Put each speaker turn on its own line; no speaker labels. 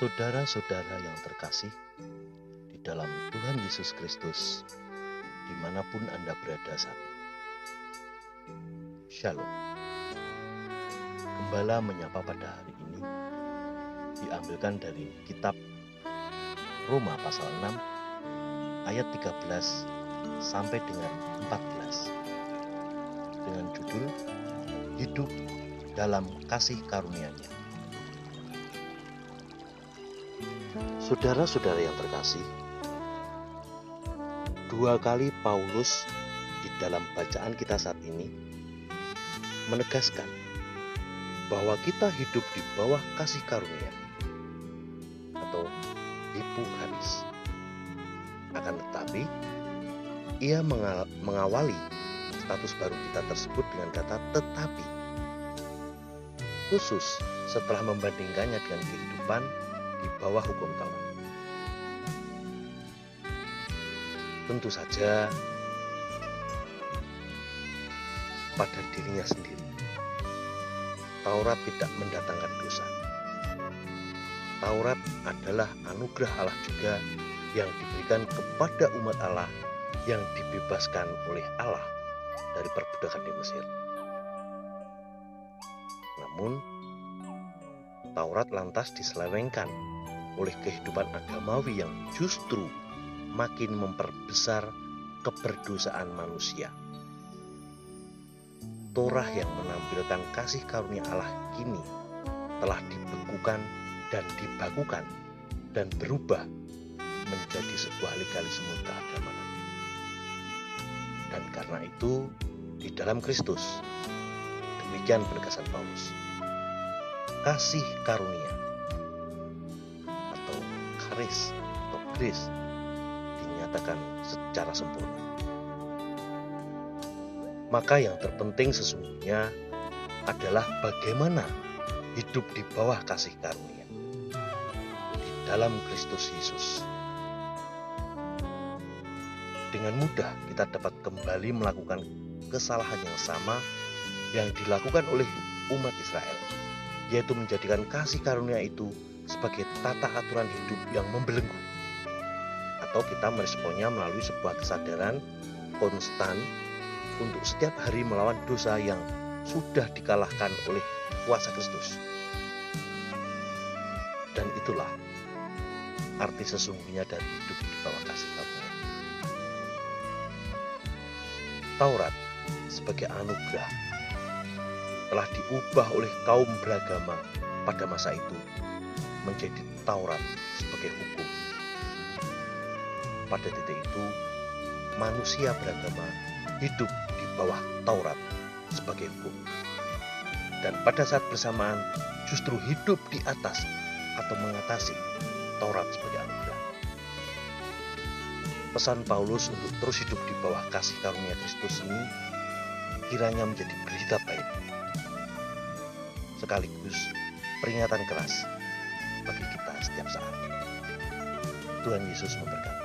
Saudara-saudara yang terkasih, di dalam Tuhan Yesus Kristus, di mana pun Anda berada saat ini. Shalom. Gembala menyapa pada hari ini diambilkan dari kitab Roma pasal 6 ayat 13 sampai dengan 14 dengan judul Hidup dalam kasih karunia-Nya. Saudara-saudara yang terkasih, dua kali Paulus di dalam bacaan kita saat ini menegaskan bahwa kita hidup di bawah kasih karunia atau hipukaris. Akan tetapi, ia mengawali status baru kita tersebut dengan kata tetapi. Khusus setelah membandingkannya dengan kehidupan di bawah hukum Taurat. Tentu saja pada dirinya sendiri. Taurat tidak mendatangkan dosa. Taurat adalah anugerah Allah juga yang diberikan kepada umat Allah yang dibebaskan oleh Allah dari perbudakan di Mesir. Namun, Taurat lantas diselewengkan oleh kehidupan agamawi yang justru makin memperbesar keberdosaan manusia. Torah yang menampilkan kasih karunia Allah kini telah dibekukan dan dibakukan dan berubah menjadi sebuah legalisme keagamaan. Dan karena itu, di dalam Kristus, demikian penegasan Paulus kasih karunia atau karis atau grace dinyatakan secara sempurna. Maka yang terpenting sesungguhnya adalah bagaimana hidup di bawah kasih karunia di dalam Kristus Yesus. Dengan mudah kita dapat kembali melakukan kesalahan yang sama yang dilakukan oleh umat Israel yaitu menjadikan kasih karunia itu sebagai tata aturan hidup yang membelenggu. Atau kita meresponnya melalui sebuah kesadaran konstan untuk setiap hari melawan dosa yang sudah dikalahkan oleh kuasa Kristus. Dan itulah arti sesungguhnya dari hidup di bawah kasih karunia. Taurat sebagai anugerah telah diubah oleh kaum beragama pada masa itu menjadi Taurat sebagai hukum. Pada titik itu, manusia beragama hidup di bawah Taurat sebagai hukum. Dan pada saat bersamaan justru hidup di atas atau mengatasi Taurat sebagai anugerah. Pesan Paulus untuk terus hidup di bawah kasih karunia Kristus ini kiranya menjadi berita baik sekaligus peringatan keras bagi kita setiap saat. Tuhan Yesus memberkati.